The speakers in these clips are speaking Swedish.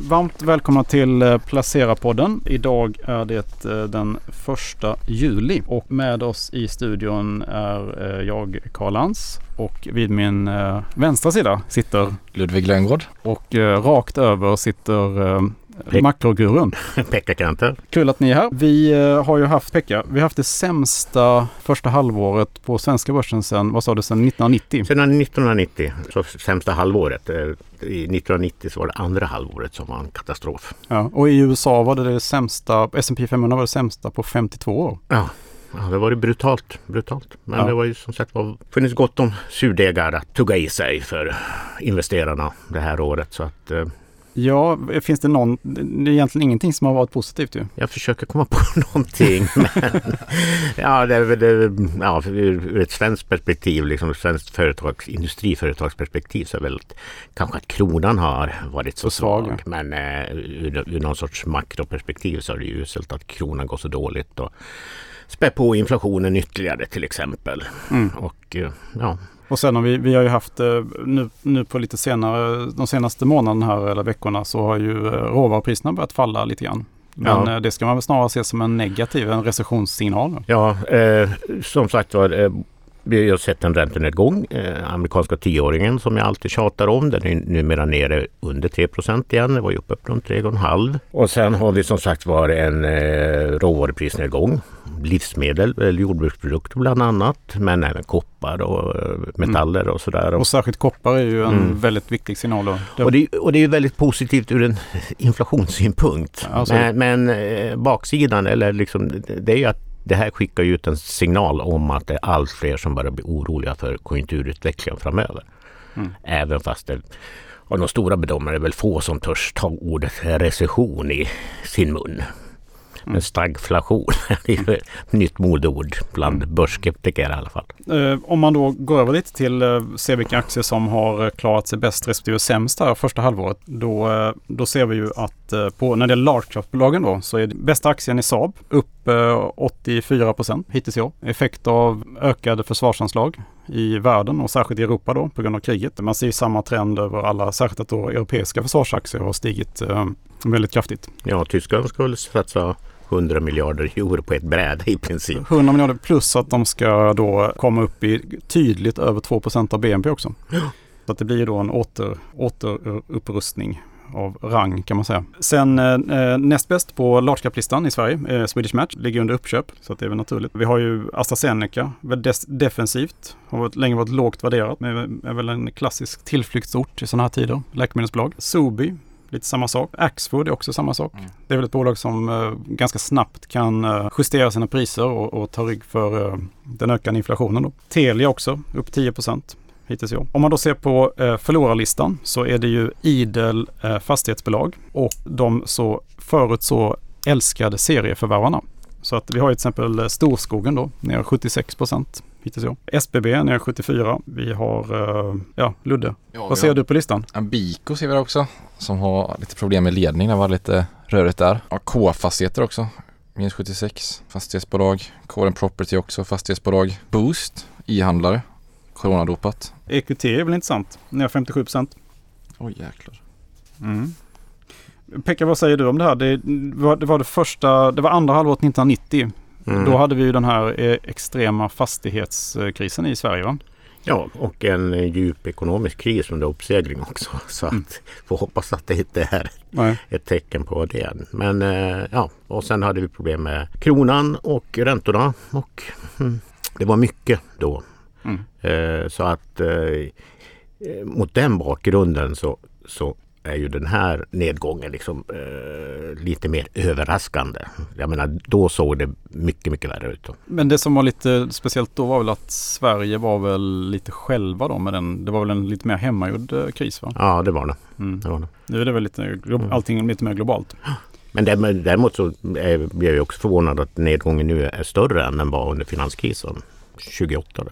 Varmt välkomna till eh, Placera-podden. Idag är det eh, den första juli. Och med oss i studion är eh, jag Karl Lantz och vid min vänstra sida sitter Ludvig Lönngård och rakt över sitter Pe Makrogurun. Pekka Kanter. Kul att ni är här. Vi uh, har ju haft Pekka. Vi har haft det sämsta första halvåret på svenska börsen sedan, vad sa du, sedan 1990? Sedan 1990, så sämsta halvåret. Eh, I 1990 så var det andra halvåret som var en katastrof. Ja, och i USA var det det sämsta, S&P 500 var det sämsta på 52 år. Ja. Ja, det var ju brutalt, brutalt. Men ja. det var ju som sagt var funnits gott om surdegar att tugga i sig för investerarna det här året. Så att eh, Ja, finns det någon, det är egentligen ingenting som har varit positivt ju. Jag försöker komma på någonting. men, ja, det, det, ja, ur ett svenskt perspektiv, liksom svenskt företags, industriföretagsperspektiv så är väl kanske att kronan har varit så, så svag. svag. Men eh, ur, ur någon sorts makroperspektiv så är det ju uselt att kronan går så dåligt. Och, spä på inflationen ytterligare till exempel. Mm. Och eh, ja, och sen har vi, vi har ju haft eh, nu, nu på lite senare, de senaste månaderna här eller veckorna så har ju eh, råvarupriserna börjat falla lite grann. Men ja. det ska man väl snarare se som en negativ, en recessionssignal. Ja, eh, som sagt var, eh, vi har sett en räntenedgång. Eh, amerikanska tioåringen som jag alltid tjatar om, den är numera nere under 3% igen. Det var ju uppe runt 3,5. Och sen har vi som sagt var en eh, råvaruprisnedgång. Livsmedel, eller jordbruksprodukter bland annat, men även koppar och eh, metaller mm. och sådär. Och särskilt koppar är ju en mm. väldigt viktig signal. Då. Och, det, och det är väldigt positivt ur en inflationssynpunkt. Alltså. Men, men eh, baksidan, eller liksom, det är ju att det här skickar ut en signal om att det är allt fler som börjar bli oroliga för konjunkturutvecklingen framöver. Mm. Även fast det av de stora bedömare är väl få som törs ta ordet recession i sin mun. Men stagflation är ett nytt modeord bland mm. börsskeptiker i alla fall. Eh, om man då går över lite till eh, se vilka aktier som har klarat sig bäst respektive sämst här första halvåret. Då, eh, då ser vi ju att eh, på, när det är large cap-bolagen då så är bästa aktien i Saab upp 84 procent hittills i år. Effekt av ökade försvarsanslag i världen och särskilt i Europa då på grund av kriget. Man ser samma trend över alla, särskilt att då europeiska försvarsaktier har stigit eh, väldigt kraftigt. Ja, Tyskland skulle satsa 100 miljarder euro på ett bräde i princip. 100 miljarder plus att de ska då komma upp i tydligt över 2% av BNP också. Så att det blir då en åter, återupprustning av rang kan man säga. Sen eh, eh näst bäst på large cap-listan i Sverige, eh, Swedish Match, ligger under uppköp. Så att det är väl naturligt. Vi har ju AstraZeneca, väldigt defensivt. Har varit, länge varit lågt värderat, men är väl en klassisk tillflyktsort i sådana här tider. Läkemedelsbolag. Sobi, lite samma sak. Axfood är också samma sak. Mm. Det är väl ett bolag som uh, ganska snabbt kan uh, justera sina priser och, och ta rygg för uh, den ökande inflationen. Då. Telia också, upp 10 hittills i år. Om man då ser på eh, förlorarlistan så är det ju idel eh, fastighetsbolag och de så förut så älskade serieförvärvarna. Så att vi har ju till exempel eh, Storskogen då, ner 76 procent hittills i år. SBB ner 74. Vi har, uh, ja, Ludde. Ja, Vad ser du på listan? Ambiko ser vi också, som har lite problem med ledning. Det var lite rörigt där. Ja, K-fastigheter också. Minus 76. Fastighetsbolag. Coren Property också. Fastighetsbolag. Boost. E-handlare. Coronadopat. EQT är väl intressant. Ner 57 procent. Oj jäklar. Mm. Pekka, vad säger du om det här? Det var, det var det första, det var andra halvåret 1990. Mm. Då hade vi ju den här eh, extrema fastighetskrisen i Sverige va? Ja, och en djup ekonomisk kris under uppsegling också. Så mm. att får hoppas att det inte är Nej. ett tecken på det. Men eh, ja, och sen hade vi problem med kronan och räntorna. Och mm, det var mycket då. Mm. Eh, så att mot den bakgrunden så, så är ju den här nedgången liksom, eh, lite mer överraskande. Jag menar, då såg det mycket, mycket värre ut. Men det som var lite speciellt då var väl att Sverige var väl lite själva då med den. Det var väl en lite mer hemmagjord eh, kris va? Ja, det var det. Mm. det, var det. Nu är det väl lite, mm. allting lite mer globalt. Men däremot så är jag också förvånad att nedgången nu är större än den var under finanskrisen 28.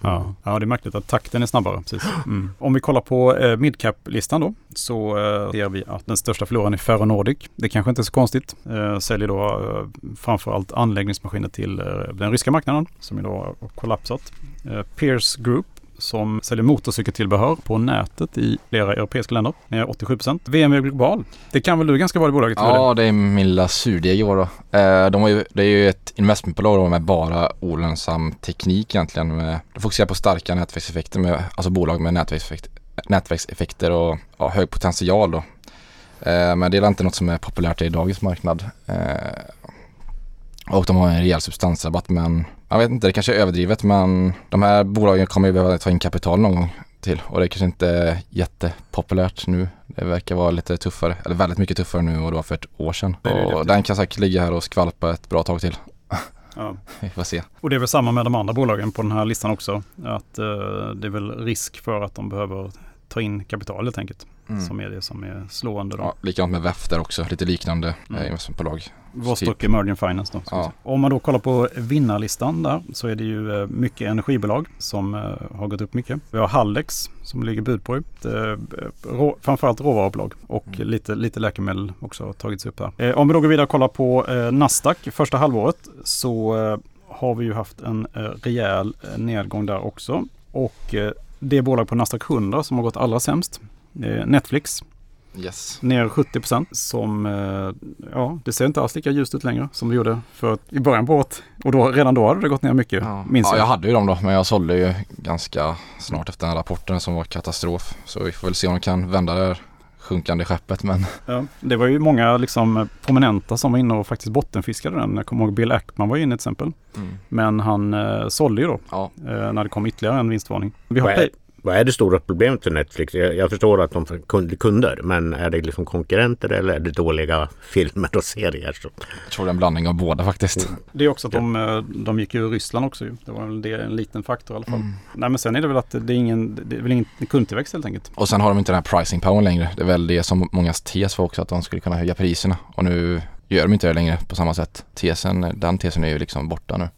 Ja. ja, det är märkligt att takten är snabbare. Precis. Mm. Om vi kollar på eh, midcap-listan då så eh, ser vi att den största förloraren är Ferro Nordic. Det kanske inte är så konstigt. Eh, säljer då eh, framförallt anläggningsmaskiner till eh, den ryska marknaden som idag har kollapsat. Eh, Pierce Group som säljer motorcykeltillbehör på nätet i flera europeiska länder. Ner 87% VMW Global. Det kan väl du ganska bra i bolaget? Ja, det är min lilla surdeg i år då. Eh, de ju, det är ju ett investmentbolag med bara olönsam teknik egentligen. Med, de fokuserar på starka nätverkseffekter, med, alltså bolag med nätverkseffekter, nätverkseffekter och ja, hög potential då. Eh, men det är inte något som är populärt i dagens marknad. Och de har en rejäl substansrabatt men jag vet inte, det kanske är överdrivet men de här bolagen kommer ju behöva ta in kapital någon gång till och det är kanske inte är jättepopulärt nu. Det verkar vara lite tuffare, eller väldigt mycket tuffare nu och det var för ett år sedan. Och den kan säkert ligga här och skvalpa ett bra tag till. Ja. Vi får se. Och det är väl samma med de andra bolagen på den här listan också. Att uh, det är väl risk för att de behöver ta in kapital helt enkelt. Mm. Som är det som är slående. Då. Ja, likadant med VEF där också, lite liknande mm. investmentbolag. Vostok typ. Emerging Finance då. Ja. Om man då kollar på vinnarlistan där så är det ju eh, mycket energibolag som eh, har gått upp mycket. Vi har Hallex som ligger bud på. Rå, framförallt råvarubolag och mm. lite, lite läkemedel också har tagits upp här. Eh, om vi då går vidare och kollar på Nasdaq första halvåret så har vi ju haft en rejäl nedgång där också. Och det bolag på Nasdaq 100 som har gått allra sämst, Netflix, Yes. Ner 70 procent som, eh, ja det ser inte alls lika ljust ut längre som det gjorde för i början på året. Och då, redan då hade det gått ner mycket, ja. minns jag. Ja, jag hade ju dem då, men jag sålde ju ganska snart efter den rapporten som var katastrof. Så vi får väl se om de kan vända det här sjunkande skeppet. Men... Ja, det var ju många liksom prominenta som var inne och faktiskt bottenfiskade den. Jag kommer ihåg Bill Ackman var inne till exempel. Mm. Men han eh, sålde ju då ja. eh, när det kom ytterligare en vinstvarning. Vi har vad är det stora problemet för Netflix? Jag, jag förstår att de är kunder, men är det liksom konkurrenter eller är det dåliga filmer och serier? Så? Jag tror det är en blandning av båda faktiskt. Mm. Det är också att de, eh, de gick ur Ryssland också. Det var det, en liten faktor i alla fall. Mm. Nej men sen är det väl att det är ingen, det är väl ingen kundtillväxt helt enkelt. Och sen har de inte den här pricing power längre. Det är väl det som många tes var också, att de skulle kunna höja priserna. Och nu gör de inte det längre på samma sätt. Tesen, den tesen är ju liksom borta nu.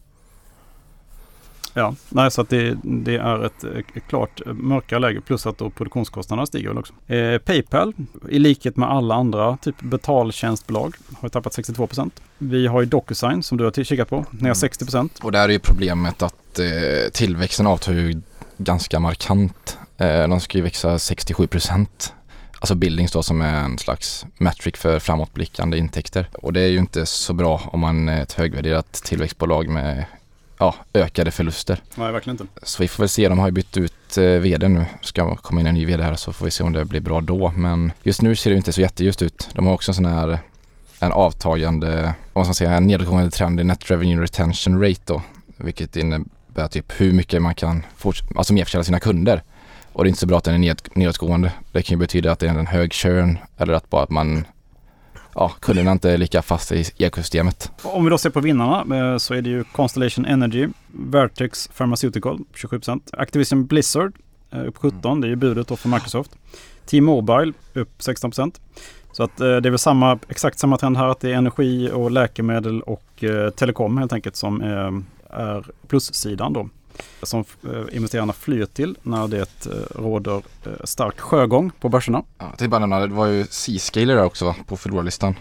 Ja, nej, så att det, det är ett, ett klart mörkare läge plus att då produktionskostnaderna stiger också. Eh, Paypal, i likhet med alla andra typ betaltjänstbolag, har tappat 62% Vi har ju DocuSign som du har kikat på, ner 60 mm. Och där är ju problemet att eh, tillväxten avtar ju ganska markant. Eh, de ska ju växa 67 Alltså Billings då som är en slags metric för framåtblickande intäkter. Och det är ju inte så bra om man är ett högvärderat tillväxtbolag med ja, ökade förluster. Nej, verkligen inte. Så vi får väl se, de har ju bytt ut eh, vd nu. Ska komma in en ny vd här så får vi se om det blir bra då. Men just nu ser det inte så jätteljust ut. De har också en sån här en avtagande, vad ska man säga, en nedåtgående trend i net revenue retention rate då. Vilket innebär typ hur mycket man kan alltså merförtjäna sina kunder. Och det är inte så bra att den är ned, nedåtgående. Det kan ju betyda att det är en hög churn eller att bara att man ja, kunderna inte är lika fast i ekosystemet. Om vi då ser på vinnarna eh, så är det ju Constellation Energy, Vertex Pharmaceutical 27%, Activision Blizzard eh, upp 17, mm. det är ju budet då för Microsoft. T-Mobile upp 16%. Så att eh, det är väl samma, exakt samma trend här att det är energi och läkemedel och telekom helt enkelt som är plussidan då som eh, investerarna flyr till när det eh, råder eh, stark sjögång på börserna. Ja, bara nämna, det var ju C-scaler där också på förlorarlistan.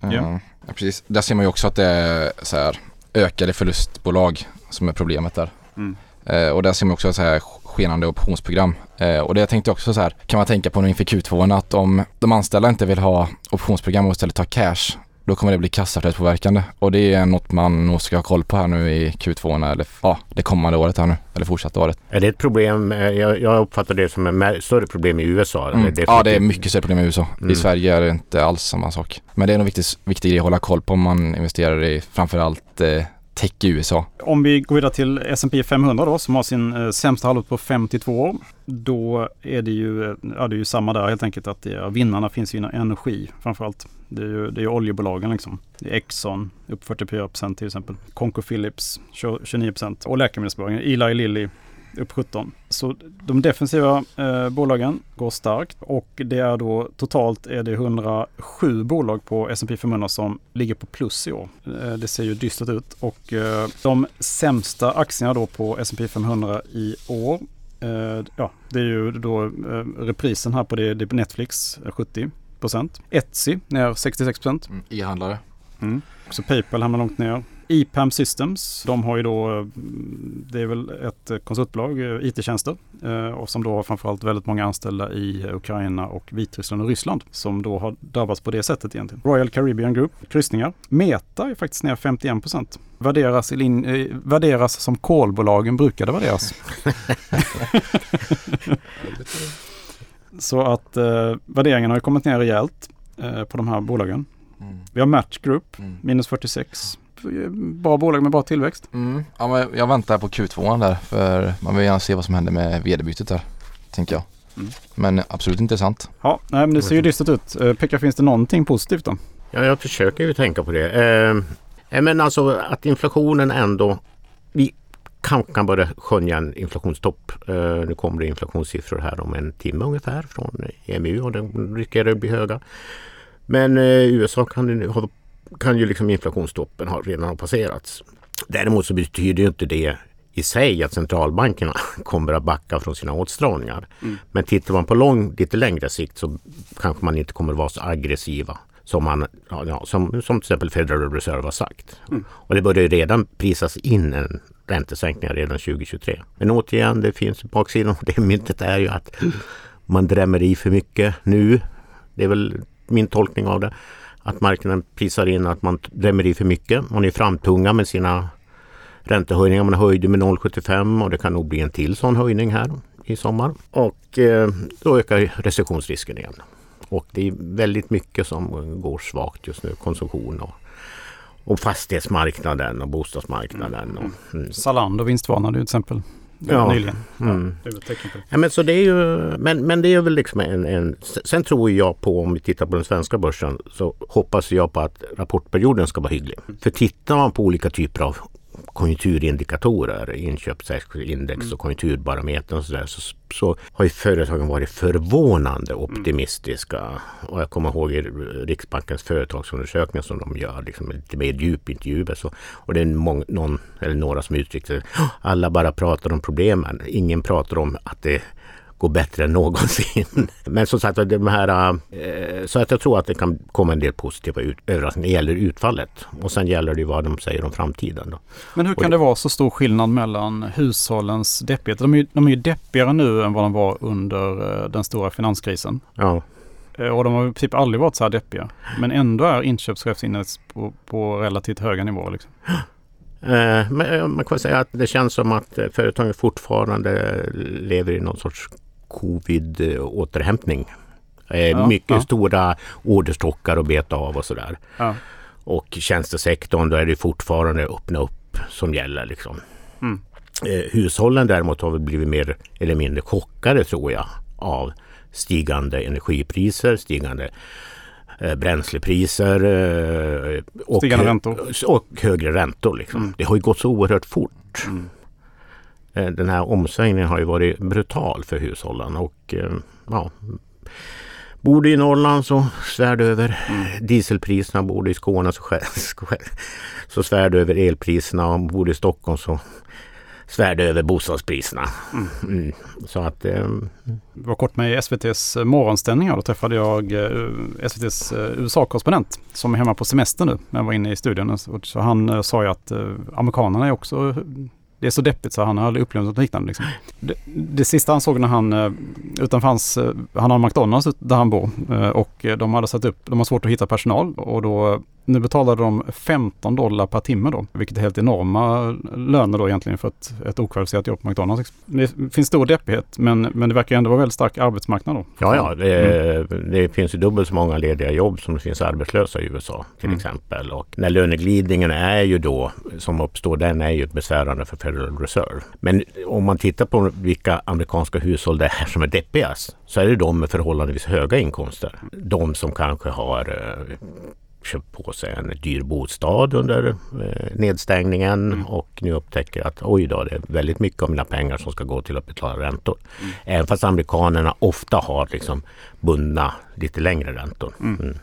Ja. ja. precis. Där ser man ju också att det är så här, ökade förlustbolag som är problemet där. Mm. Eh, och där ser man också så här skenande optionsprogram. Eh, och det tänkte jag också så här, kan man tänka på nu inför Q2 att om de anställda inte vill ha optionsprogram och istället ta cash då kommer det bli kassaflödespåverkande och det är något man nog ska ha koll på här nu i Q2 eller ja, det kommande året här nu eller fortsatta året. Är det ett problem? Eh, jag, jag uppfattar det som ett större problem i USA. Mm. Det ja, det är mycket större problem i USA. Mm. I Sverige är det inte alls samma sak. Men det är nog viktigt, viktig grej att hålla koll på om man investerar i framförallt eh, tech i USA. Om vi går vidare till S&P 500 då som har sin eh, sämsta halvår på 52 år. Då är det ju, eh, ja, det är ju samma där helt enkelt att det, vinnarna finns inom energi framförallt. Det är ju det är oljebolagen liksom. Det är Exxon upp 44% till exempel. Conco Phillips 29 och läkemedelsbolagen Eli Lilly upp 17. Så de defensiva eh, bolagen går starkt och det är då totalt är det 107 bolag på S&P 500 som ligger på plus i år. Eh, det ser ju dystert ut och eh, de sämsta aktierna då på S&P 500 i år eh, Ja, det är ju då eh, reprisen här på det, det Netflix 70% Etsy ner 66 Mm, E-handlare. Mm. Så Paypal hamnar långt ner. EPAM Systems, de har ju då, det är väl ett konsultbolag, IT-tjänster, och som då har framförallt väldigt många anställda i Ukraina och Vitryssland och Ryssland som då har drabbats på det sättet egentligen. Royal Caribbean Group, kryssningar. Meta är faktiskt ner 51 procent. Värderas, i värderas som kolbolagen brukade värderas. Så att eh, värderingen har kommit ner rejält eh, på de här bolagen. Mm. Vi har Match Group, mm. minus 46. Bra bolag med bra tillväxt. Mm. Ja, men jag väntar på Q2 där för man vill gärna se vad som händer med vd-bytet där. Tänker jag. Mm. Men absolut intressant. Ja, nej, men det ser ju dystert ut. Eh, Pekka, finns det någonting positivt då? Ja, jag försöker ju tänka på det. Eh, men alltså att inflationen ändå... Vi kanske kan börja skönja en inflationstopp. Uh, nu kommer det inflationssiffror här om en timme ungefär från EMU och de riskerar att bli höga. Men uh, USA kan, kan ju liksom inflationstoppen ha, redan ha passerats. Däremot så betyder ju inte det i sig att centralbankerna kommer att backa från sina åtstramningar. Mm. Men tittar man på lång, lite längre sikt så kanske man inte kommer att vara så aggressiva som, man, ja, som, som till exempel Federal Reserve har sagt. Mm. Och det börjar ju redan prisas in en räntesänkningar redan 2023. Men återigen, det finns baksidan av det myntet är ju att man drämmer i för mycket nu. Det är väl min tolkning av det. Att marknaden prisar in att man drämmer i för mycket. Man är framtunga med sina räntehöjningar. Man höjde med 0,75 och det kan nog bli en till sån höjning här i sommar. Och eh, då ökar recessionsrisken igen. Och det är väldigt mycket som går svagt just nu. Konsumtion och och fastighetsmarknaden och bostadsmarknaden. Och, mm. mm. Zalando vinstvarnade till exempel ja. nyligen. Mm. Ja, det ja, men, så det är ju, men, men det är väl liksom en, en... Sen tror jag på, om vi tittar på den svenska börsen, så hoppas jag på att rapportperioden ska vara hygglig. Mm. För tittar man på olika typer av konjunkturindikatorer, inköpsindex mm. och konjunkturbarometern och sådär så, så har ju företagen varit förvånande mm. optimistiska. Och jag kommer ihåg i Riksbankens företagsundersökningar som de gör, liksom lite mer djupintervjuer. Så, och det är mång, någon eller några som uttryckte alla bara pratar om problemen. Ingen pratar om att det gå bättre än någonsin. Men som sagt, de här, eh, så att jag tror att det kan komma en del positiva överraskningar när det gäller utfallet. Och sen gäller det vad de säger om framtiden. Då. Men hur kan det, det vara så stor skillnad mellan hushållens deppighet? De är, ju, de är ju deppigare nu än vad de var under eh, den stora finanskrisen. Ja. Eh, och de har princip aldrig varit så här deppiga. Men ändå är inköpschefsindex på, på relativt höga nivåer. Liksom. Men man kan säga att det känns som att företagen fortfarande lever i någon sorts covid-återhämtning. Eh, ja, mycket ja. stora orderstockar att beta av och sådär. Ja. Och tjänstesektorn, då är det fortfarande öppna upp som gäller. Liksom. Mm. Eh, hushållen däremot har väl blivit mer eller mindre chockade tror jag av stigande energipriser, stigande eh, bränslepriser eh, och, stigande räntor. och högre räntor. Liksom. Mm. Det har ju gått så oerhört fort. Mm. Eh, den här omsvängningen har ju varit brutal för hushållen och eh, ja, Bor du i Norrland så svär du över mm. dieselpriserna. Bor du i Skåne så, så svär du över elpriserna. Och bor du i Stockholm så svär du över bostadspriserna. Mm. Mm. Så att... Eh, var kort med i SVTs morgonställningar. Då träffade jag eh, SVTs eh, USA-korrespondent som är hemma på semester nu. Jag var inne i studion. Så han eh, sa ju att eh, amerikanerna är också det är så deppigt så han har aldrig upplevt något liknande. Liksom. Det, det, sista han såg när han, eh, utanför hans, eh, han har McDonalds där han bor eh, och de hade satt upp, de har svårt att hitta personal och då nu betalade de 15 dollar per timme då, vilket är helt enorma löner då egentligen för ett, ett okvalificerat jobb på McDonalds. Det finns stor deppighet men, men det verkar ändå vara väldigt stark arbetsmarknad då. Ja, ja, det, mm. det finns ju dubbelt så många lediga jobb som det finns arbetslösa i USA till mm. exempel. Och när löneglidningen är ju då, som uppstår, den är ju besvärande för Federal Reserve. Men om man tittar på vilka amerikanska hushåll det är som är deppigast så är det de med förhållandevis höga inkomster. De som kanske har eh, köpt på sig en dyr bostad under eh, nedstängningen mm. och nu upptäcker att oj då, det är väldigt mycket av mina pengar som ska gå till att betala räntor. Mm. Även fast amerikanerna ofta har liksom bundna lite längre räntor. Mm.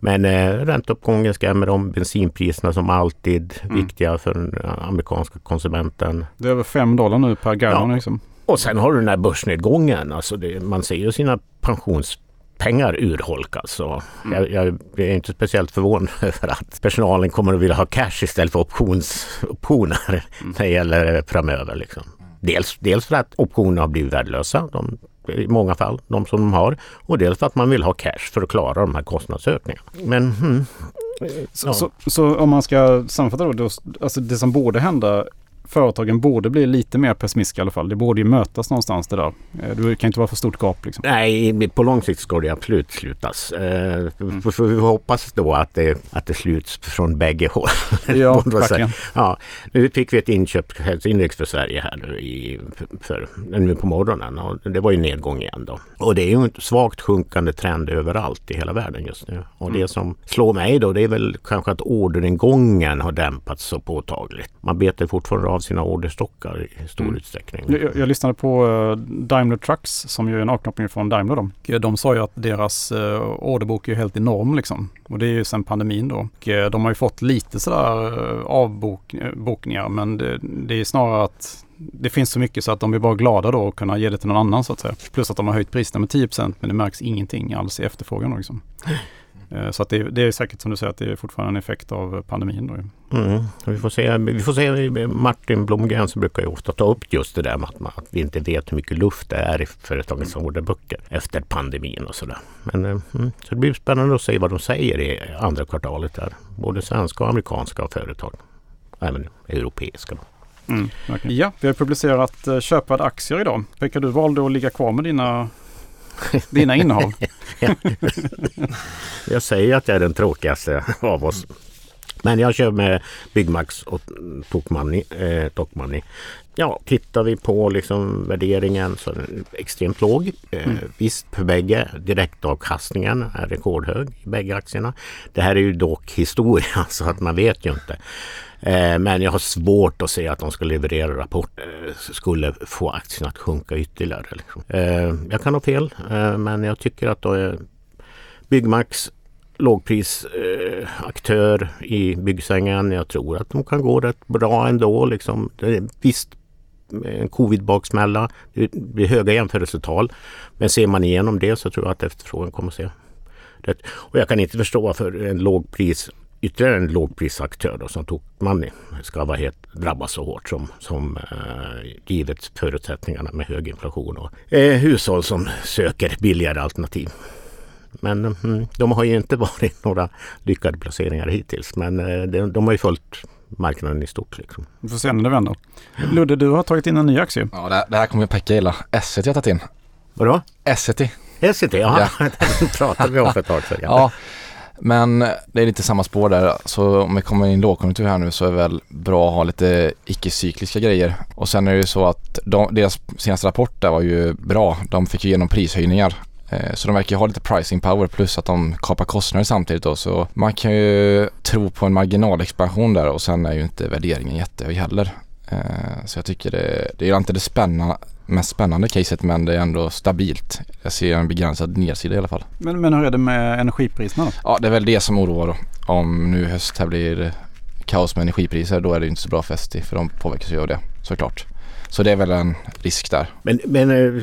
Men eh, ränteuppgången skrämmer dem. Bensinpriserna som alltid mm. viktiga för den amerikanska konsumenten. Det är över 5 dollar nu per gallon. Ja. Liksom. Och sen har du den här börsnedgången. Alltså det, man ser ju sina pensions pengar urholkas. Så mm. jag, jag är inte speciellt förvånad över att personalen kommer att vilja ha cash istället för options, optioner mm. när det gäller framöver. Liksom. Dels, dels för att optionerna har blivit värdelösa. De, i många fall, de som de har. Och dels för att man vill ha cash för att klara de här kostnadsökningarna. Men hmm, så, ja. så, så, om man ska sammanfatta då, då, alltså det som borde hända företagen borde bli lite mer pessimistiska i alla fall. Det borde ju mötas någonstans det där. Eh, det kan inte vara för stort gap. Liksom. Nej, på lång sikt ska det absolut slutas. Eh, mm. Får vi hoppas då att det, att det sluts från bägge håll. Ja, verkligen. Ja, nu fick vi ett inköpsindex för Sverige här nu, i, för, nu på morgonen och det var ju nedgång igen då. Och det är ju en svagt sjunkande trend överallt i hela världen just nu. Och mm. det som slår mig då det är väl kanske att orderingången har dämpats så påtagligt. Man betar fortfarande av sina orderstockar i stor mm. utsträckning. Jag, jag, lyssnade på uh, Daimler Trucks som ju är en avknoppning från Daimler. De, de sa ju att deras uh, orderbok är helt enorm liksom. Och det är ju sedan pandemin då. Och, uh, de har ju fått lite sådär avbokningar men det, det är snarare att det finns så mycket så att de är bara glada då att kunna ge det till någon annan så att säga. Plus att de har höjt priserna med 10% men det märks ingenting alls i efterfrågan. Liksom. Eh, så att det, det, är säkert som du säger att det är fortfarande en effekt av pandemin. Då. Mm. Vi, får se, vi får se, Martin Blomgren som brukar ju ofta ta upp just det där med att, man, att vi inte vet hur mycket luft det är i företagens mm. orderböcker efter pandemin och sådär. Men eh, mm, så det blir spännande att se vad de säger i andra kvartalet där. Både svenska och amerikanska företag. Även europeiska. Då. Mm, ja, vi har publicerat uh, köpvärda aktier idag. Pekka, du valde att ligga kvar med dina dina innehav. jag säger att jag är den tråkigaste av oss. Men jag kör med Byggmax och Tokmanni. Eh, Tokmanni. Ja, tittar vi på liksom värderingen så är den extremt låg. Eh, mm. Visst för bägge. Direktavkastningen är rekordhög i bägge aktierna. Det här är ju dock historia så att man vet ju inte. Eh, men jag har svårt att se att de ska leverera rapport eh, skulle få aktien att sjunka ytterligare. Liksom. Eh, jag kan ha fel men jag tycker att då är Byggmax lågprisaktör i byggsängen. Jag tror att de kan gå rätt bra ändå. Liksom. Visst, en covid-baksmälla. Det blir höga jämförelsetal. Men ser man igenom det så tror jag att efterfrågan kommer att se rätt. Och jag kan inte förstå varför en lågpris ytterligare en lågprisaktör då, som Tokmanni ska vara helt, drabbas så hårt som, som eh, givet förutsättningarna med hög inflation och eh, hushåll som söker billigare alternativ. Men mm, de har ju inte varit några lyckade placeringar hittills men eh, de, de har ju följt marknaden i stort. Liksom. Vi får se när det vänder. Ludde, du har tagit in en ny aktie. Ja, det, här, det här kommer Pekka gilla. Esset jag har tagit in. Vadå? Essity. Essity, ja. det pratade vi om för ett tag sedan. Ja. Men det är lite samma spår där. Så om vi kommer in i lågkonjunktur här nu så är det väl bra att ha lite icke-cykliska grejer. Och sen är det ju så att de, deras senaste rapport där var ju bra. De fick ju igenom prishöjningar. Eh, så de verkar ju ha lite pricing power plus att de kapar kostnader samtidigt då. Så man kan ju tro på en marginalexpansion där och sen är ju inte värderingen jättehög heller. Eh, så jag tycker det, det är inte det spännande, mest spännande caset men det är ändå stabilt. Jag ser en begränsad nedsida i alla fall. Men, men hur är det med energipriserna då? Ja det är väl det som oroar då. Om nu höst här blir kaos med energipriser då är det inte så bra för ST för de påverkas ju av det såklart. Så det är väl en risk där. Men, men eh,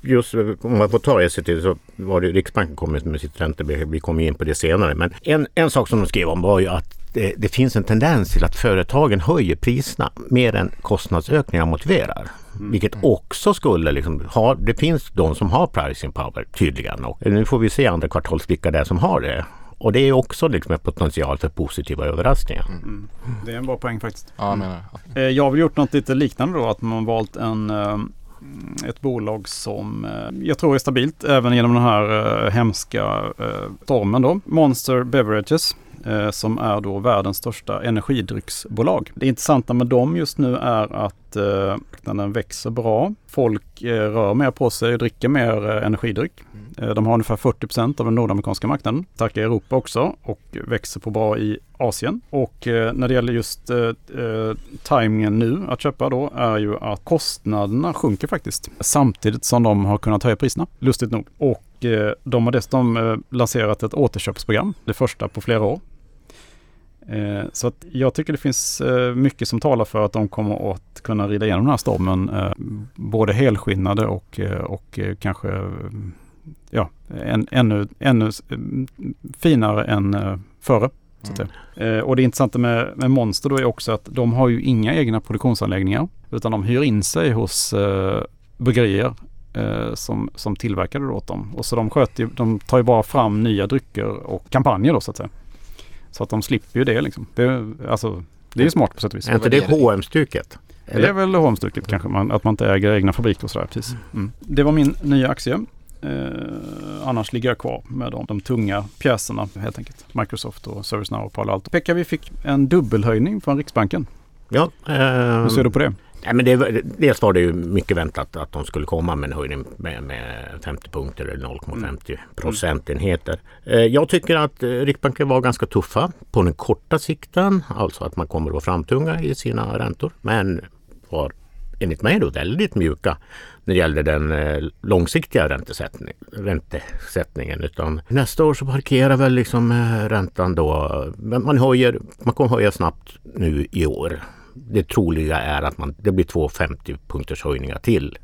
just om man får ta ECT så var det Riksbanken kommit med sitt räntebesked. Vi kommer in på det senare. Men en, en sak som de skrev om var ju att det, det, finns en tendens till att företagen höjer priserna mer än kostnadsökningar motiverar. Mm. Vilket också skulle liksom ha, det finns de som har pricing power tydligen. Och nu får vi se andra kvartals vilka det är som har det. Och det är också liksom en potential för positiva överraskningar. Mm. mm. Det är en bra poäng faktiskt. Ja, jag, menar. Eh, jag har väl gjort något lite liknande då. Att man valt en, eh, Mm, ett bolag som eh, jag tror är stabilt även genom den här eh, hemska eh, stormen då. Monster Beverages eh, som är då världens största energidrycksbolag. Det intressanta med dem just nu är att eh, den växer bra. Folk eh, rör mer på sig och dricker mer eh, energidryck. Mm. Eh, de har ungefär 40% av den nordamerikanska marknaden. Starka i Europa också och växer på bra i Asien. Och eh, när det gäller just eh, tajmingen nu att köpa då är ju att kostnaderna sjunker faktiskt. Samtidigt som de har kunnat höja priserna, lustigt nog. Och de har dessutom lanserat ett återköpsprogram, det första på flera år. Eh, så att jag tycker det finns eh, mycket som talar för att de kommer att kunna rida igenom den här stormen. Eh, både helskinnade och, och kanske ja, en, ännu, ännu finare än före. Mm. och det intressanta med, med Monster då är också att de har ju inga egna produktionsanläggningar utan de hyr in sig hos eh, bryggerier eh, som, som tillverkade det åt dem. Och så de, sköter, de tar ju bara fram nya drycker och kampanjer då så att säga. Så att de slipper ju det liksom. Det, alltså, det är ju smart på sätt och vis. Är inte det H&M-stuket? Det är väl H&M-stuket kanske, man, att man inte äger egna fabriker och sådär. Precis. Mm. Det var min nya aktie. Eh, annars ligger jag kvar med de, de, tunga pjäserna helt enkelt. Microsoft och ServiceNow och Palo Alto. Pekka, vi fick en dubbelhöjning från Riksbanken. Ja. Eh, Hur ser du på det? Nej, men det, dels var det ju mycket väntat att de skulle komma med en höjning med, med 50 punkter eller 0,50 mm. procentenheter. Eh, jag tycker att eh, Riksbanken var ganska tuffa på den korta sikten, alltså att man kommer att vara framtunga i sina räntor. Men var enligt mig då väldigt mjuka när det gäller den eh, långsiktiga räntesättning, räntesättningen. Utan nästa år så parkerar väl liksom räntan då. Man, höjer, man kommer höja snabbt nu i år. Det troliga är att man, det blir två 50 punkters höjningar till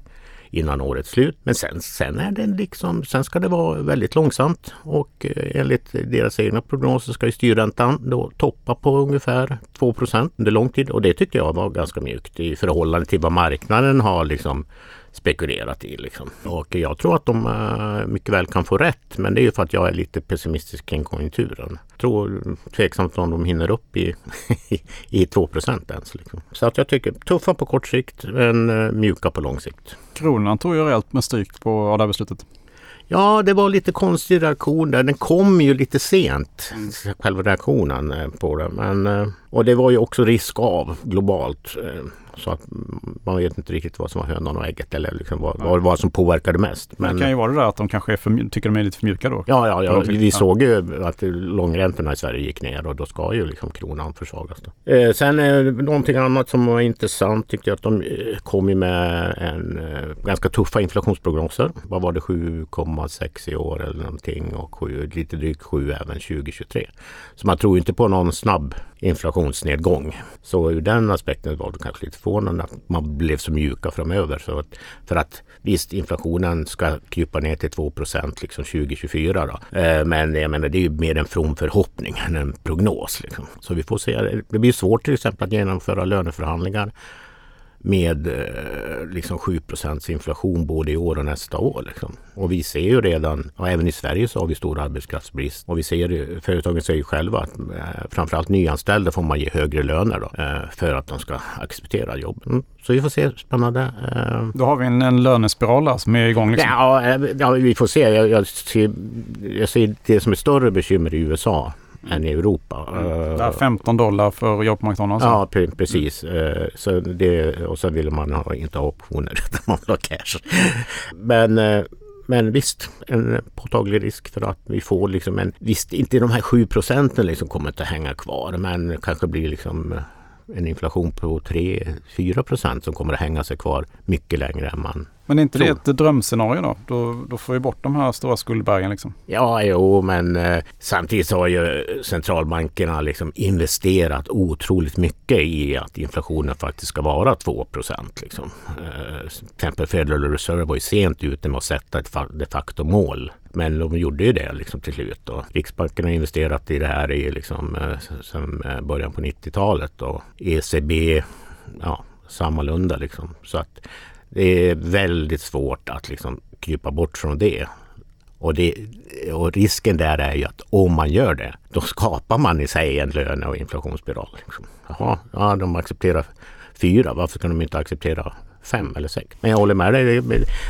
innan årets slut. Men sen, sen, är det liksom, sen ska det vara väldigt långsamt och eh, enligt deras egna prognoser ska ju styrräntan då toppa på ungefär 2% under lång tid och det tyckte jag var ganska mjukt i förhållande till vad marknaden har liksom spekulerat i. Liksom. Och jag tror att de uh, mycket väl kan få rätt. Men det är ju för att jag är lite pessimistisk kring konjunkturen. Jag tror tveksamt om de hinner upp i, i 2 ens. Liksom. Så att jag tycker tuffa på kort sikt men uh, mjuka på lång sikt. Kronan tog ju rejält med stryk på det här beslutet. Ja, det var lite konstig reaktion där. Den kom ju lite sent, mm. själva reaktionen eh, på det. Men, och det var ju också risk av globalt. Så att man vet inte riktigt vad som var hönan och ägget eller liksom vad, vad, vad som påverkade mest. Men, det kan ju vara det där att de kanske för, tycker de är lite för mjuka då. Ja, ja, ja vi såg ju att långräntorna i Sverige gick ner och då ska ju liksom kronan försvagas. Eh, sen eh, någonting annat som var intressant tyckte jag att de eh, kom ju med en eh, ganska tuffa inflationsprognoser. Vad var det 7,6 i år eller någonting och 7, lite drygt 7 även 2023. Så man tror inte på någon snabb inflationsnedgång. Så ur den aspekten var det kanske lite förvånande att man blev så mjuka framöver. Så att, för att visst, inflationen ska krypa ner till 2 liksom 2024. Då. Eh, men jag menar, det är ju mer en from förhoppning än en prognos. Liksom. Så vi får se. Det blir svårt till exempel att genomföra löneförhandlingar med eh, liksom 7% inflation både i år och nästa år. Liksom. Och vi ser ju redan, och även i Sverige så har vi stor arbetskraftsbrist. Och vi ser företagen säger ju själva att eh, framförallt nyanställda får man ge högre löner då, eh, för att de ska acceptera jobb. Mm. Så vi får se, spännande. Eh. Då har vi en, en lönespiral där som är igång? Liksom. Ja, eh, ja, vi får se. Jag, jag, ser, jag ser det som är större bekymmer i USA än i Europa. Mm. Det är 15 dollar för jobb på McDonalds. Ja, precis. Mm. Så det, och så vill man ha, inte ha optioner utan man vill ha cash. Men eh, men visst, en påtaglig risk för att vi får liksom en... Visst, inte de här 7 procenten liksom kommer inte hänga kvar men kanske blir liksom en inflation på 3-4 procent som kommer att hänga sig kvar mycket längre än man Men är inte tror. det ett drömscenario då? då? Då får vi bort de här stora skuldbergen liksom. Ja, jo, men eh, samtidigt har ju centralbankerna liksom investerat otroligt mycket i att inflationen faktiskt ska vara 2 procent. Liksom. Eh, exempel Federal Reserve var ju sent ute med att sätta ett de facto mål men de gjorde ju det liksom till slut. Och Riksbanken har investerat i det här i liksom, eh, sedan eh, början på 90-talet och ECB ja, sammalunda liksom. Så att det är väldigt svårt att liksom krypa bort från det. Och, det, och risken där är ju att om man gör det, då skapar man i sig en löne och inflationsspiral. Liksom. Jaha, ja, de accepterar fyra, varför kan de inte acceptera fem eller sex. Men jag håller med dig,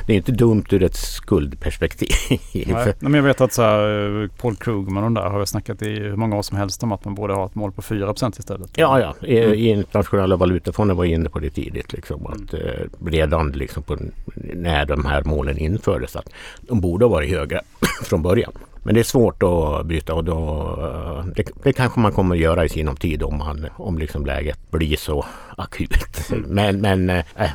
det är inte dumt ur ett skuldperspektiv. Nej, men jag vet att så här, eh, Paul Krugman och de där har jag snackat i hur många år som helst om att man borde ha ett mål på 4% istället. Ja, ja. I, mm. internationella valutafonden var inne på det tidigt. Liksom, att, mm. eh, redan liksom på, när de här målen infördes att de borde ha varit högre från början. Men det är svårt att bryta och då, det, det kanske man kommer att göra i sinom tid om, man, om liksom läget blir så akut. Mm. Men, men äh,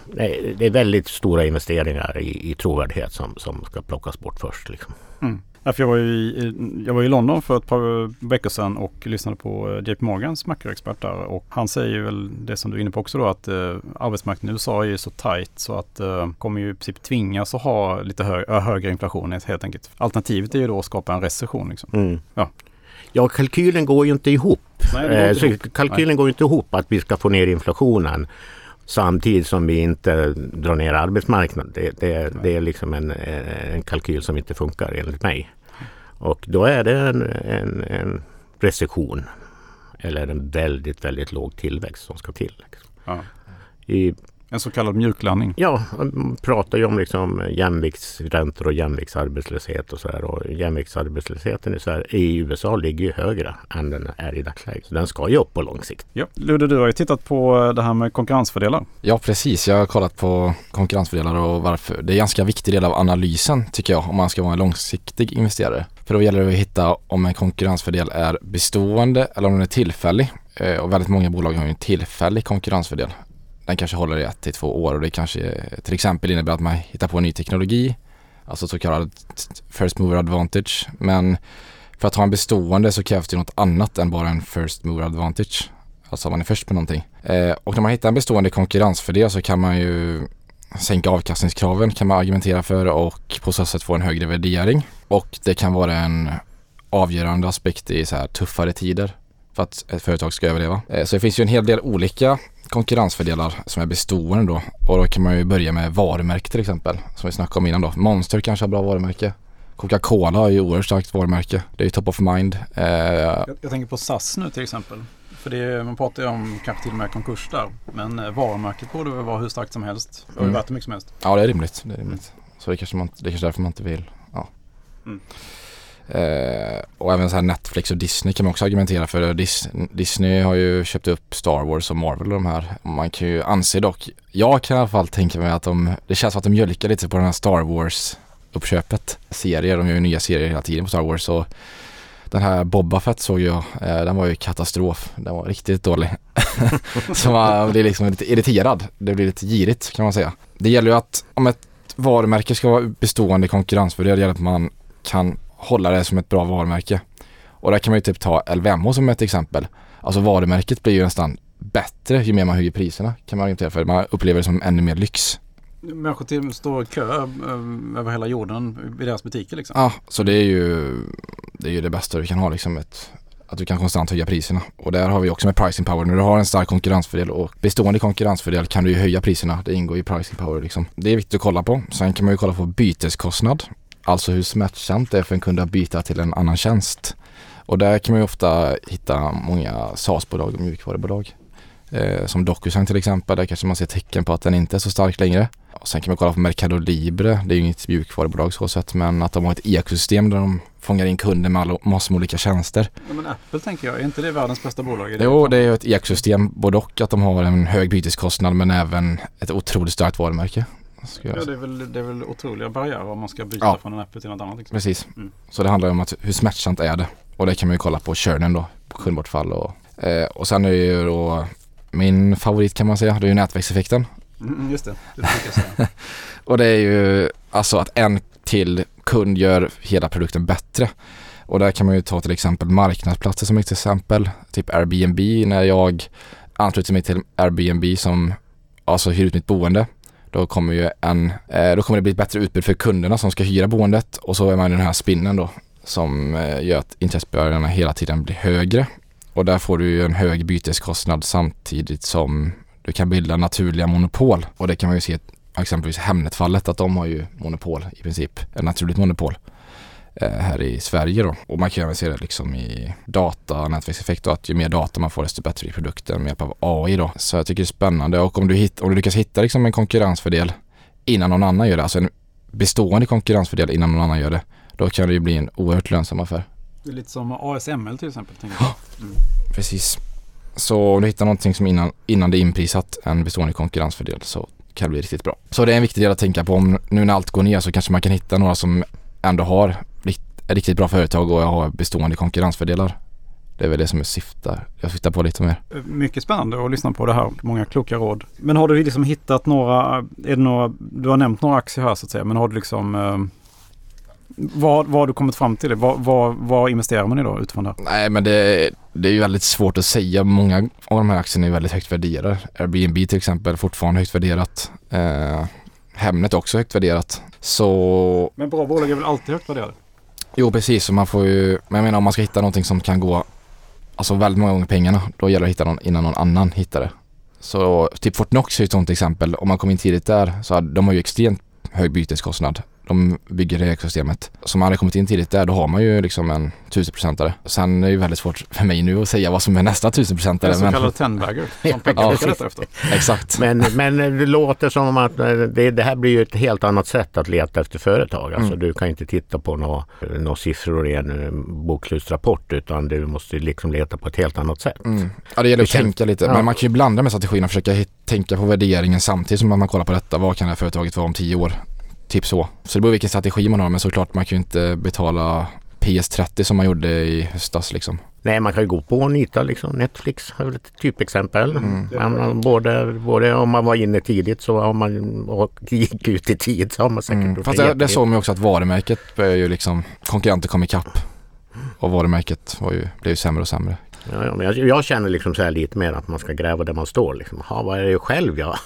det är väldigt stora investeringar i, i trovärdighet som, som ska plockas bort först. Liksom. Mm. Jag, var i, jag var i London för ett par veckor sedan och lyssnade på eh, JP Morgans makroexpert där och han säger väl det som du är inne på också då att eh, arbetsmarknaden i USA är ju så tajt så att eh, kommer ju i princip tvingas att ha lite hö högre inflation helt enkelt. Alternativet är ju då att skapa en recession. Liksom. Mm. Ja. ja, kalkylen går ju inte ihop. Nej, inte ihop. kalkylen Nej. går inte ihop att vi ska få ner inflationen samtidigt som vi inte drar ner arbetsmarknaden. Det, det, det är liksom en, en kalkyl som inte funkar enligt mig. Och då är det en, en, en recession eller en väldigt, väldigt låg tillväxt som ska till. Liksom. Ja. I en så kallad mjuklandning? Ja, man pratar ju om liksom jämviktsräntor och jämviktsarbetslöshet och så här. Och jämviktsarbetslösheten i, Sverige, i USA ligger ju högre än den är i dagsläget. Så den ska ju upp på lång sikt. Ja. Ludde, du har ju tittat på det här med konkurrensfördelar. Ja, precis. Jag har kollat på konkurrensfördelar och varför. Det är en ganska viktig del av analysen tycker jag om man ska vara en långsiktig investerare. För då gäller det att hitta om en konkurrensfördel är bestående eller om den är tillfällig. Eh, och väldigt många bolag har ju en tillfällig konkurrensfördel den kanske håller i ett till två år och det kanske till exempel innebär att man hittar på en ny teknologi, alltså så kallad first mover advantage. Men för att ha en bestående så krävs det något annat än bara en first mover advantage. Alltså man är först med någonting. Eh, och när man hittar en bestående konkurrensfördel så kan man ju sänka avkastningskraven kan man argumentera för och på så sätt få en högre värdering. Och det kan vara en avgörande aspekt i så här tuffare tider för att ett företag ska överleva. Eh, så det finns ju en hel del olika konkurrensfördelar som är bestående då. Och då kan man ju börja med varumärke till exempel. Som vi snackade om innan då. Monster kanske har bra varumärke. Coca-Cola har ju oerhört starkt varumärke. Det är ju top of mind. Eh, jag, jag, tänker på SAS nu till exempel. För det, man pratar ju om kanske till och med konkurs där. Men eh, varumärket borde väl vara hur starkt som helst. Det har ju mm. varit hur mycket som helst. Ja det är rimligt. Det är rimligt. Så det kanske, man, det är kanske därför man inte vill. Ja. Mm. Eh, och även så här Netflix och Disney kan man också argumentera för. Dis Disney har ju köpt upp Star Wars och Marvel och de här. Man kan ju anse dock, jag kan i alla fall tänka mig att de, det känns som att de mjölkar lite på den här Star Wars uppköpet. Serier, de gör ju nya serier hela tiden på Star Wars och den här Boba Fett såg jag, eh, den var ju katastrof. Den var riktigt dålig. så man blir liksom lite irriterad. Det blir lite girigt kan man säga. Det gäller ju att om ett varumärke ska vara bestående konkurrensfördel, det gäller att man kan hålla det som ett bra varumärke. Och där kan man ju typ ta LVMH som ett exempel. Alltså varumärket blir ju nästan bättre ju mer man höjer priserna kan man argumentera för. Man upplever det som ännu mer lyx. Människor till står i kö eh, över hela jorden i deras butiker liksom. Ja, så det är ju det, är ju det bästa du kan ha liksom. Ett, att du kan konstant höja priserna. Och där har vi också med pricing power. När du har en stark konkurrensfördel och bestående konkurrensfördel kan du ju höja priserna. Det ingår i pricing power liksom. Det är viktigt att kolla på. Sen kan man ju kolla på byteskostnad. Alltså hur smärtsamt det är för en kund att byta till en annan tjänst. Och där kan man ju ofta hitta många SaaS-bolag och mjukvarubolag. Eh, som DocuSign till exempel, där kanske man ser tecken på att den inte är så stark längre. Och sen kan man kolla på Mercado Libre, det är ju inget mjukvarubolag så sett, men att de har ett ekosystem där de fångar in kunder med massor med olika tjänster. Ja, men Apple tänker jag, är inte det världens bästa bolag? Det jo, det är ju ett ekosystem, både och att de har en hög byteskostnad men även ett otroligt starkt varumärke. Ja, det är, väl, det är väl otroliga barriärer om man ska byta ja. från en app till något annat. Liksom. Precis. Mm. Så det handlar om att hur smärtsamt är det? Och det kan man ju kolla på churnen då, på kundbortfall och, eh, och sen är det ju då min favorit kan man säga, det är ju nätverkseffekten. Mm, mm, just det, det jag säga. och det är ju alltså att en till kund gör hela produkten bättre. Och där kan man ju ta till exempel marknadsplatser som ett exempel. Typ Airbnb när jag ansluter mig till Airbnb som alltså hyr ut mitt boende då kommer ju en, eh, då kommer det bli ett bättre utbud för kunderna som ska hyra boendet och så är man i den här spinnen då som eh, gör att intressebörjorna hela tiden blir högre. Och där får du ju en hög byteskostnad samtidigt som du kan bilda naturliga monopol. Och det kan man ju se exempelvis Hemnet-fallet att de har ju monopol i princip, ett naturligt monopol. Eh, här i Sverige då. Och man kan även se det liksom i data, nätverkseffekt och att ju mer data man får desto bättre blir produkten med hjälp av AI då. Så jag tycker det är spännande och om du, hit, om du lyckas hitta liksom en konkurrensfördel innan någon annan gör det, alltså en bestående konkurrensfördel innan någon annan gör det, då kan det ju bli en oerhört lönsam affär. Det är lite som ASML till exempel. Ja, mm. precis. Så om du hittar någonting som innan, innan det är inprisat en bestående konkurrensfördel så kan det bli riktigt bra. Så det är en viktig del att tänka på. Om nu när allt går ner så kanske man kan hitta några som ändå har riktigt bra företag och har bestående konkurrensfördelar. Det är väl det som jag syftar, jag syftar på lite mer. Mycket spännande att lyssna på det här. Många kloka råd. Men har du liksom hittat några, är det några, du har nämnt några aktier här så att säga, men har du liksom eh, vad, vad har du kommit fram till? Vad, vad, vad investerar man i då utifrån det? Nej men det, det är ju väldigt svårt att säga. Många av de här aktierna är väldigt högt värderade. Airbnb till exempel fortfarande högt värderat. Eh, Hemnet också högt värderat. Så... Men bra bolag är väl alltid högt värderade? Jo precis, så man får ju, men jag menar om man ska hitta någonting som kan gå alltså väldigt många gånger pengarna, då gäller det att hitta någon innan någon annan hittar det. Så typ Fortnox är ett sånt exempel. Om man kom in tidigt där så hade, de har ju extremt hög byteskostnad de bygger det systemet. Så man hade kommit in tidigt där då har man ju liksom en tusenprocentare. Sen är det ju väldigt svårt för mig nu att säga vad som är nästa tusenprocentare. En så kallad tenbagger som ja, efter. Exakt. Men, men det låter som att det, det, här blir ju ett helt annat sätt att leta efter företag. Alltså mm. du kan inte titta på några, några siffror i en eh, bokslutsrapport utan du måste liksom leta på ett helt annat sätt. Mm. Ja det gäller att tänka lite. Ja. Men man kan ju blanda med strategin och försöka tänka på värderingen samtidigt som man kollar på detta. Vad kan det här företaget vara om tio år? Typ så. Så det beror vilken strategi man har men såklart man kan ju inte betala PS30 som man gjorde i höstas liksom. Nej, man kan ju gå på och nita liksom. Netflix är väl ett typexempel. Mm. Man, både, både om man var inne tidigt så om man och gick ut i tid så har man säkert mm. Fast det, det såg man ju också att varumärket börjar ju liksom konkurrenter kom ikapp. Och varumärket var ju, blev ju sämre och sämre. Ja, ja, men jag, jag, känner liksom så här lite mer att man ska gräva där man står. Liksom. Ha, vad är det själv jag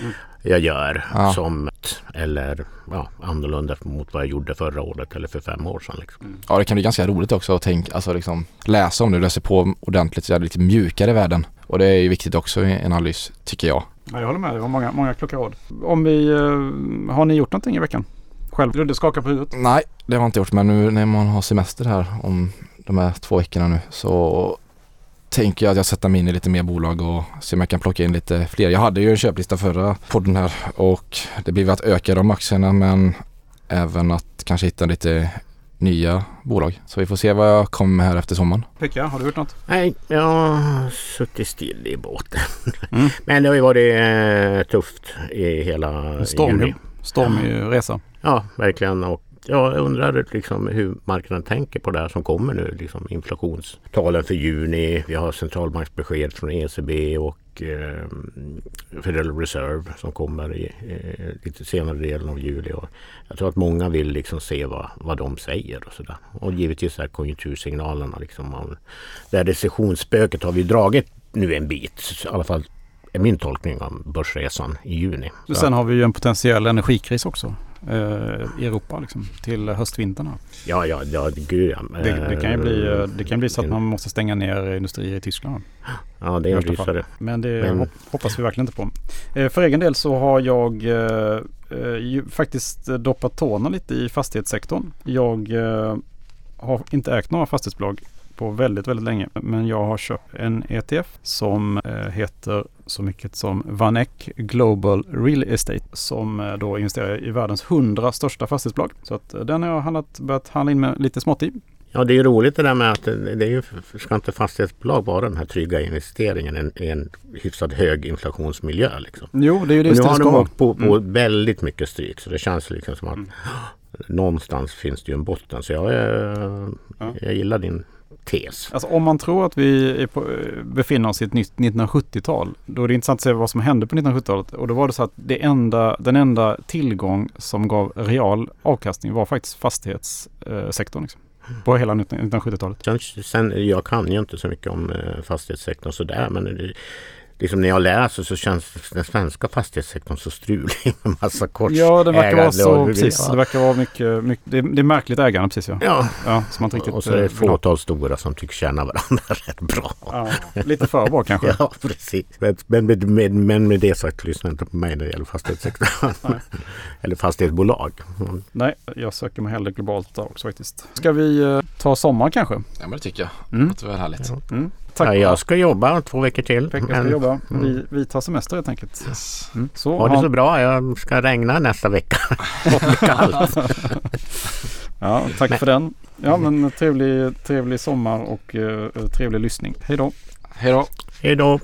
mm jag gör ja. som eller ja, annorlunda mot vad jag gjorde förra året eller för fem år sedan. Liksom. Mm. Ja det kan bli ganska roligt också att tänka, alltså liksom, läsa om det, läsa på ordentligt så är det lite mjukare världen. Och det är ju viktigt också i en analys tycker jag. Ja, jag håller med, det var många, många kloka råd. Om vi, uh, har ni gjort någonting i veckan? Själv? Du skakar på huvudet? Nej, det har jag inte gjort men nu när man har semester här om de här två veckorna nu så tänker jag att jag sätter mig in i lite mer bolag och se om jag kan plocka in lite fler. Jag hade ju en köplista förra podden här och det blir att öka de aktierna men även att kanske hitta lite nya bolag. Så vi får se vad jag kommer med här efter sommaren. Pekka, har du gjort något? Nej, jag har suttit still i båten. Mm. Men det har ju varit eh, tufft i hela stormig, stormig resa. Ja, verkligen. Och jag undrar liksom hur marknaden tänker på det här som kommer nu. Liksom inflationstalen för juni. Vi har centralbanksbesked från ECB och eh, Federal Reserve som kommer i eh, lite senare delen av juli. Och jag tror att många vill liksom se vad, vad de säger och sådär. Och givetvis är konjunktursignalerna liksom. Man, det här recessionsspöket har vi dragit nu en bit. I alla fall är min tolkning av börsresan i juni. Sen har vi ju en potentiell energikris också eh, i Europa liksom, till höstvinterna. Ja, ja, ja, gud ja. Det, det, kan ju bli, eh, det kan bli så att man måste stänga ner industrier i Tyskland. Ja, det är en rysare. Men det Men... hoppas vi verkligen inte på. Eh, för egen del så har jag eh, eh faktiskt doppat tårna lite i fastighetssektorn. Jag eh, har inte ägt några fastighetsbolag på väldigt, väldigt länge. Men jag har köpt en ETF som eh, heter så mycket som Vanek Global Real Estate som eh, då investerar i världens 100 största fastighetsbolag. Så att eh, den har jag handlat, börjat handla in med lite smått i. Ja det är roligt det där med att det är ju, ska inte fastighetsbolag vara den här trygga investeringen i en hyfsat hög inflationsmiljö? Liksom. Jo det är ju det. Och nu har de åkt på, på mm. väldigt mycket stryk så det känns liksom som att mm. någonstans finns det ju en botten. Så jag, ja. jag gillar din tes. Alltså om man tror att vi på, befinner oss i ett nytt 1970-tal, då är det intressant att se vad som hände på 1970-talet. Och då var det så att det enda, den enda tillgång som gav real avkastning var faktiskt fastighetssektorn. Liksom, på hela 1970-talet. Sen, jag kan ju inte så mycket om eh, fastighetssektorn sådär men liksom när jag läser så känns den svenska fastighetssektorn så strulig med massa kors Ja, det verkar vara så. Precis, det verkar vara mycket, mycket det, är, det är märkligt ägande precis ja. Ja. ja som man riktigt, och så är det ett eh, fåtal stora som tycks känna varandra rätt bra. Ja, lite för bra kanske. ja, precis. Men med, med, men med det sagt, lyssna inte på mig när det gäller fastighetssektorn. Eller fastighetsbolag. Mm. Nej, jag söker mig hellre globalt också faktiskt. Ska vi uh, ta sommar kanske? Ja, men det tycker jag. Mm. Det var härligt. Ja. Mm. Tack. Ja, jag ska jobba två veckor till. Veckor ska jobba. Mm. Vi, vi tar semester helt enkelt. Yes. Mm. Så, ha det så bra. Jag ska regna nästa vecka. ja, tack men. för den. Ja, men trevlig, trevlig sommar och uh, trevlig lyssning. Hej då. Hej då. Hej då.